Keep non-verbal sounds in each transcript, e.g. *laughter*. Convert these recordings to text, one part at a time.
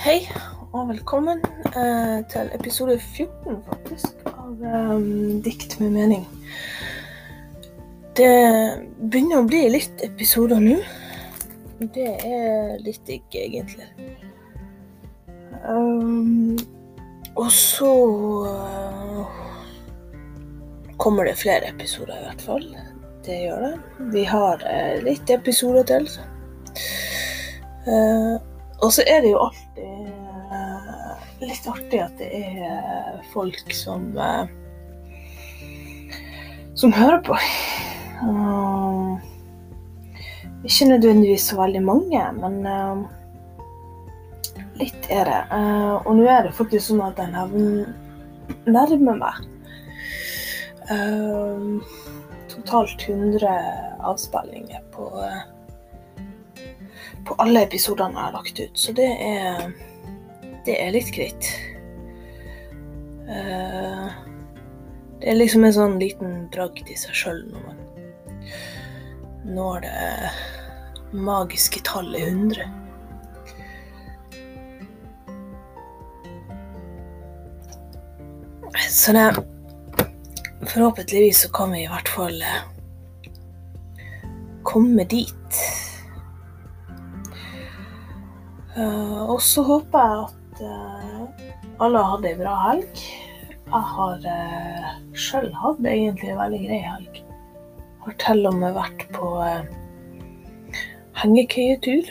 Hei og velkommen eh, til episode 14 faktisk av um, Dikt med mening. Det begynner å bli litt episoder nå. Det er litt digg, egentlig. Um, og så uh, kommer det flere episoder, i hvert fall. Det gjør det. Vi har uh, litt episoder til. Uh, og så er det jo alltid litt artig at det er folk som uh, som hører på. Ikke nødvendigvis så veldig mange, men litt er det. og nå er det faktisk sånn at jeg nærmer meg totalt 100 avspillinger på på alle episodene jeg har lagt ut. Så det er, det er litt greit. Uh, det er liksom en sånn liten dragd i seg sjøl når man når det magiske tallet 100. Så det Forhåpentligvis så kan vi i hvert fall komme dit. Uh, og så håper jeg at uh, alle hatt ei bra helg. Jeg har uh, sjøl hatt egentlig en veldig grei helg. Har til og med vært på uh, hengekøyetur.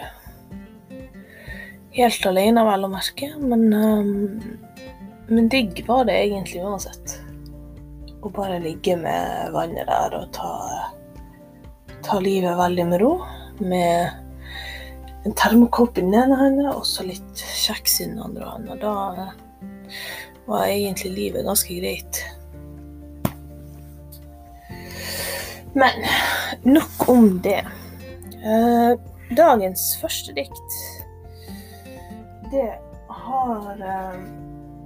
Helt alene, vel å merke, men, men digg var det egentlig uansett. Å bare ligge med vannet der og ta, ta livet veldig med ro. Med en termokopp i den ene hånda og så litt hånda. Da var egentlig livet ganske greit. Men nok om det. Eh, dagens første dikt, det har, eh,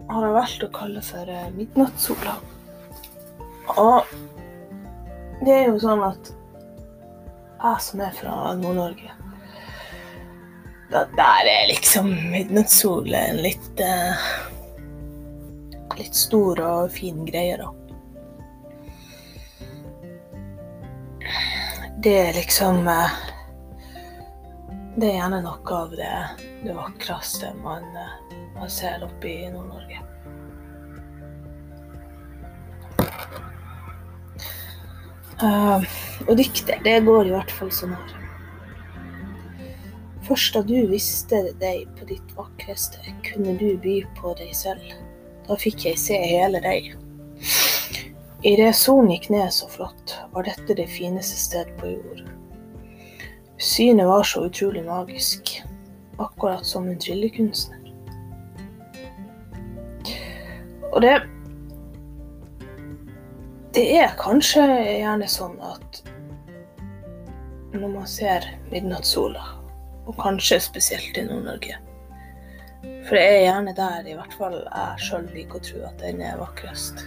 har jeg valgt å kalle for eh, 'Midnattssola'. Og det er jo sånn at jeg som er fra Nord-Norge da, der er liksom midnattssolen litt uh, Litt stor og fin greie, da. Det er liksom uh, Det er gjerne noe av det, det vakreste man, uh, man ser oppe i Nord-Norge. og dikter, det går i hvert fall sånn her. Først da du visste deg på ditt vakreste, kunne du by på deg selv. Da fikk jeg se hele deg. I det solen gikk ned så flott, var dette det fineste sted på jord. Synet var så utrolig magisk, akkurat som en tryllekunstner. Og det Det er kanskje gjerne sånn at når man ser midnattssola og kanskje spesielt i Nord-Norge. For det er gjerne der i hvert fall jeg sjøl liker å tro at den er vakrest.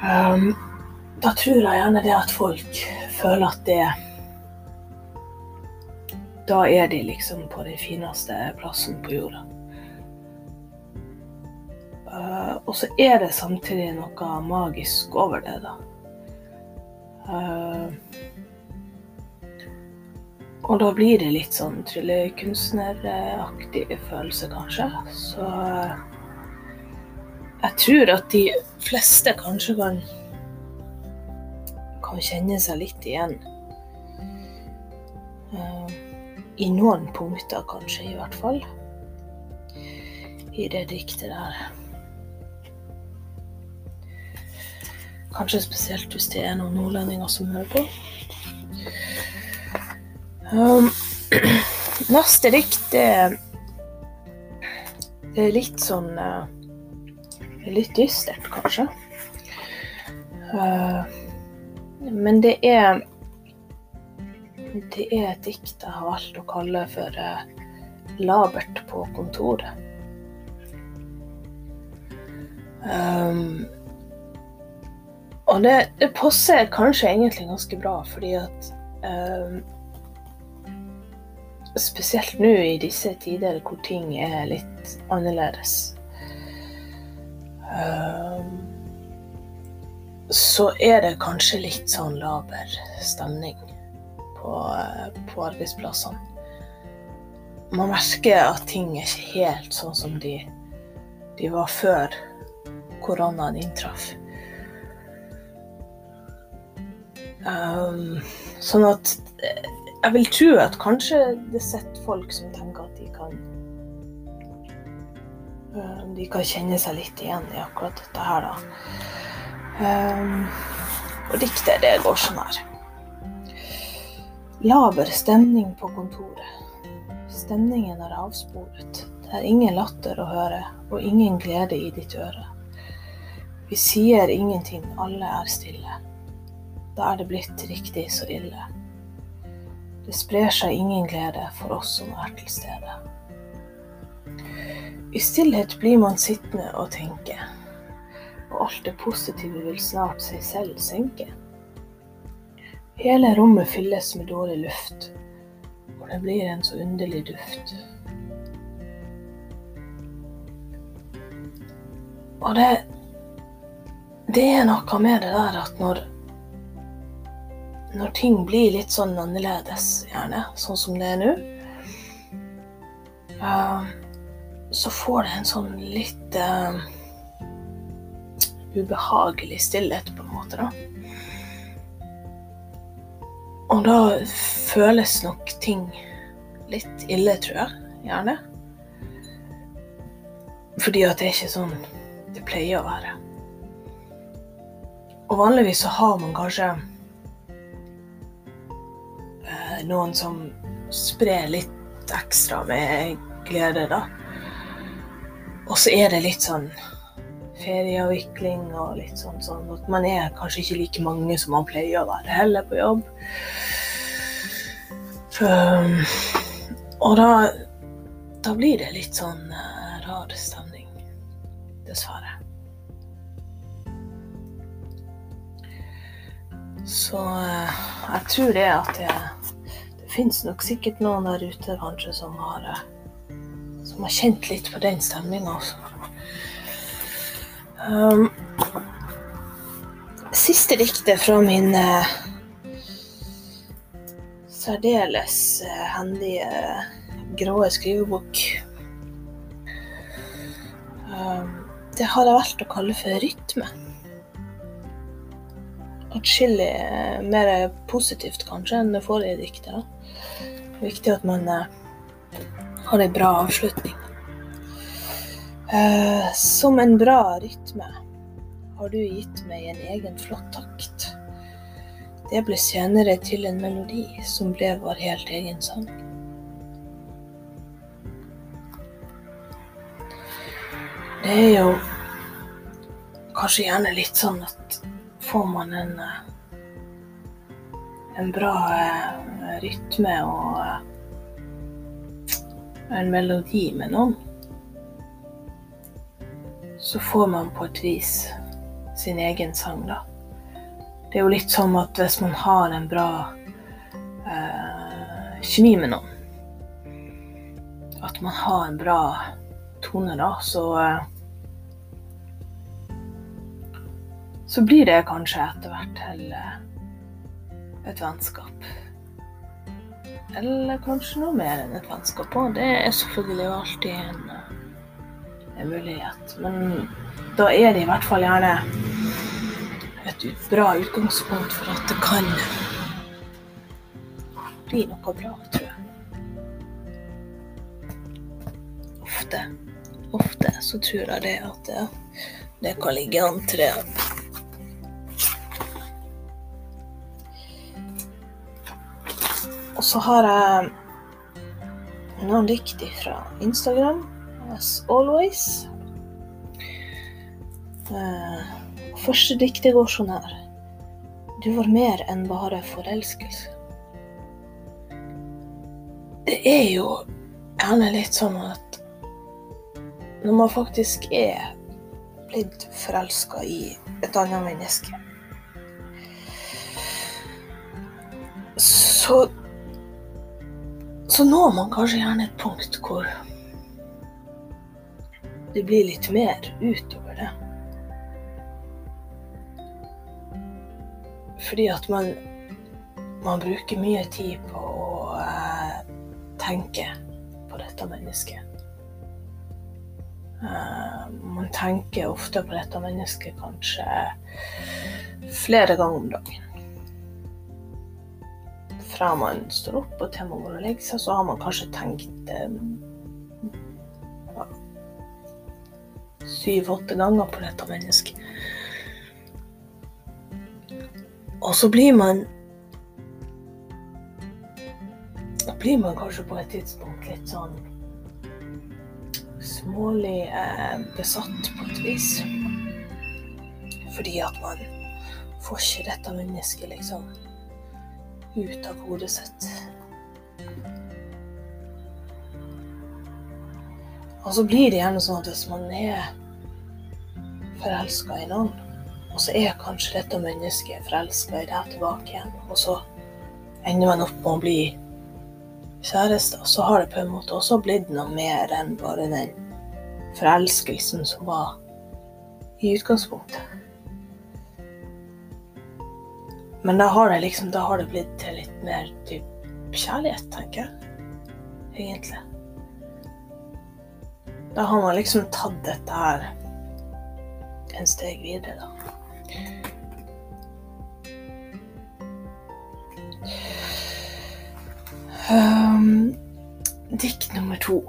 Um, da tror jeg gjerne det at folk føler at det Da er de liksom på den fineste plassen på jorda. Uh, og så er det samtidig noe magisk over det, da. Uh, og da blir det litt sånn tryllekunstneraktig følelse, kanskje. Så jeg tror at de fleste kanskje kan, kan kjenne seg litt igjen. Uh, I noen punkter, kanskje, i hvert fall. I det diktet der. Kanskje spesielt hvis det er noen nordlendinger som hører på. Um, *clears throat* neste dikt, det er litt sånn uh, Litt dystert, kanskje. Uh, men det er Det er et dikt jeg har valgt å kalle for uh, 'Labert på kontoret'. Um, og det, det passer kanskje egentlig ganske bra, fordi at um, spesielt nå i disse tider hvor ting er litt annerledes. Um, så er det kanskje litt sånn laber stemning på, på arbeidsplassene. Man merker at ting er ikke helt sånn som de, de var før koronaen inntraff. Um, sånn at jeg vil tro at kanskje det sitter folk som tenker at de kan uh, De kan kjenne seg litt igjen i akkurat dette her, da. Um, og diktet, det går sånn her. Laber stemning på kontoret. Stemningen er avsporet. Det er ingen latter å høre, og ingen glede i ditt øre. Vi sier ingenting, alle er stille. Da er det blitt riktig så ille. Det sprer seg ingen glede for oss som er til stede. I stillhet blir man sittende og tenke, og alt det positive vil snart seg selv senke. Hele rommet fylles med dårlig luft, og det blir en så underlig duft. Og det det er noe med det der at når Når ting blir litt sånn annerledes, gjerne, sånn som det er nå, uh, så får det en sånn litt uh, ubehagelig stillhet, på en måte, da. Og da føles nok ting litt ille, tror jeg. Gjerne. Fordi at det er ikke sånn det pleier å være. Og vanligvis så har man kanskje noen som sprer litt ekstra med glede, da. Og så er det litt sånn ferieavvikling og litt sånn sånn at man er kanskje ikke like mange som man pleier å være heller på jobb. For, og da, da blir det litt sånn uh, rar stemning, dessverre. Så eh, jeg tror det at det, fins nok sikkert noen der ute kanskje som har, eh, som har kjent litt på den stemninga også. Um, siste diktet fra min uh, særdeles uh, hendige grå skrivebok um, Det har jeg valgt å kalle for rytme atskillig eh, mer positivt kanskje enn det forrige diktet. Det er viktig at man eh, har en bra avslutning. Eh, som en bra rytme har du gitt meg en egen flott takt. Det ble senere til en melodi som ble vår helt egen sang. Det er jo kanskje gjerne litt sånn at får man en, eh, en bra eh, rytme og eh, en melodi med noen, så får man på et vis sin egen sang, da. Det er jo litt sånn at hvis man har en bra eh, kjemi med noen, at man har en bra tone, da, så eh, så blir det kanskje etter hvert til eh, et vennskap. Eller kanskje noe mer enn et vennskap òg. Det er selvfølgelig alltid en, eh, en, mulighet. Men da er det i hvert fall gjerne et bra utgangspunkt for at det kan bli noe bra, tror jeg. Ofte, ofte så tror jeg det at det, det kan ligge an til det. Så har jeg noen dikt fra Instagram, as always. Uh, første diktet går sånn her. Du var mer enn bare forelskelse. Det er jo gjerne litt sånn at når man faktisk er blitt forelska i et annet menneske Så så når man kanskje gjerne et punkt hvor det blir litt mer utover det. Fordi at man, man bruker mye tid på å eh, tenke på dette mennesket. Eh, man tenker ofte på dette mennesket kanskje flere ganger om dagen. Fra man står opp og til man går og legger seg, så har man kanskje tenkt eh, syv-åtte ganger på dette mennesket. Og så blir man blir man kanskje på et tidspunkt litt sånn smålig eh, besatt på et vis. Fordi at man får ikke dette mennesket liksom ut av hodet sitt. Og så blir det gjerne sånn at hvis man er forelska i noen, og så er kanskje dette mennesket forelska i deg tilbake igjen, og så ender man opp med å bli kjærester, så har det på en måte også blitt noe mer enn bare den forelskelsen som var i utgangspunktet. Men da har det liksom, da har det blitt til litt mer typ kjærlighet, tenker jeg. Egentlig. Da har man liksom tatt dette her en steg videre, da. Um, dikt nummer to.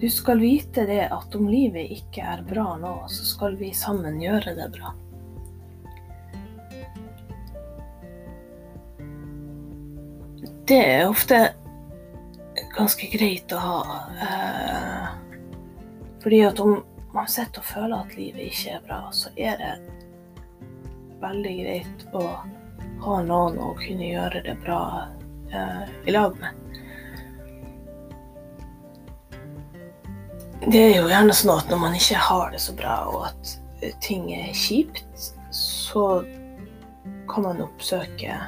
Du skal vite det at om livet ikke er bra nå, så skal vi sammen gjøre det bra. Det er ofte ganske greit å ha. Eh, fordi at om man sitter og føler at livet ikke er bra, så er det veldig greit å ha noen å kunne gjøre det bra eh, i lag med. Det er jo gjerne sånn at når man ikke har det så bra, og at ting er kjipt, så kan man oppsøke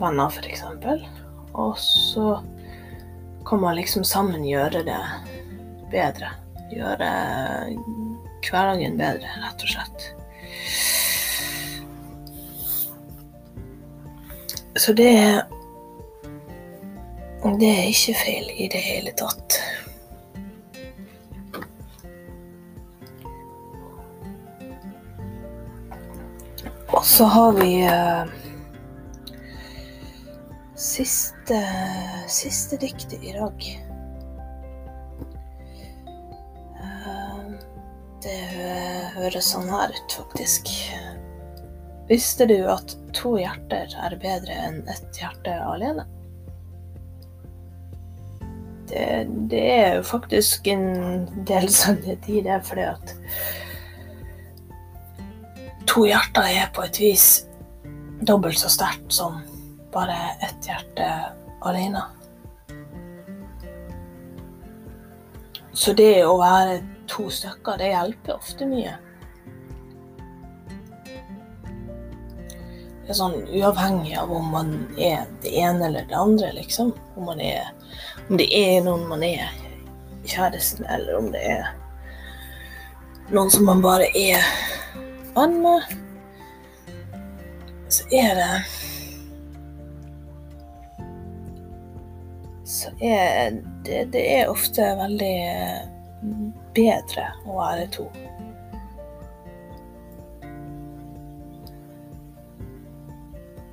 venner, f.eks. Og så kan man liksom sammen gjøre det bedre. Gjøre hverdagen bedre, rett og slett. Så det Det er ikke feil i det hele tatt. Og så har vi uh, siste, siste diktet i dag. Eh, det høres sånn her ut, faktisk. Visste du at to hjerter er bedre enn ett hjerte alene? Det, det er jo faktisk en del sannhet i det, fordi at to hjerter er på et vis dobbelt så sterkt som bare ett hjerte alene. Så det å være to stykker, det hjelper ofte mye. Det er sånn uavhengig av om man er det ene eller det andre, liksom. Om, er, om det er noen man er kjæresten, eller om det er noen som man bare er venn med. Så er det så er det, det er ofte veldig eh, bedre å være to.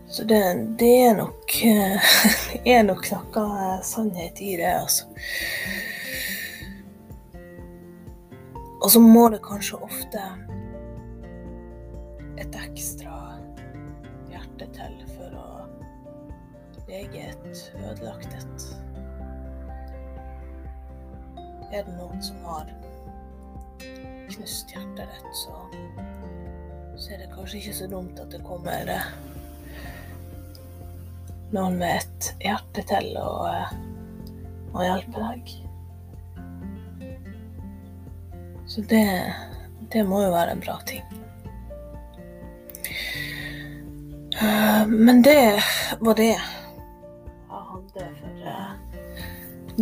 Så det, det, er nok Det *laughs* er nok noe sannhet i det, altså. Og så må det kanskje ofte et ekstra hjerte til for å lege et ødelagt et. Er det noen som har knust hjertet ditt, så, så er det kanskje ikke så dumt at det kommer eh, noen med et hjerte til å, eh, å hjelpe deg. Så det, det må jo være en bra ting. Uh, men det var det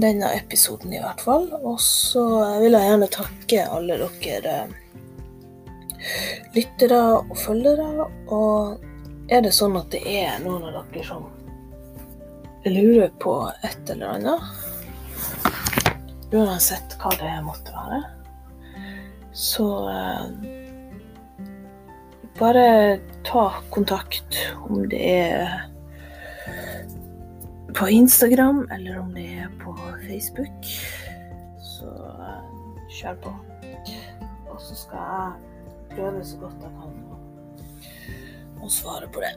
denne episoden, i hvert fall. Og så vil jeg gjerne takke alle dere eh, lyttere og følgere. Og er det sånn at det er noen av dere som lurer på et eller annet, uansett hva det måtte være, så eh, bare ta kontakt om det er på Instagram, eller om det er på Facebook. Så kjør på. Og så skal jeg prøve så godt jeg kan å svare på det.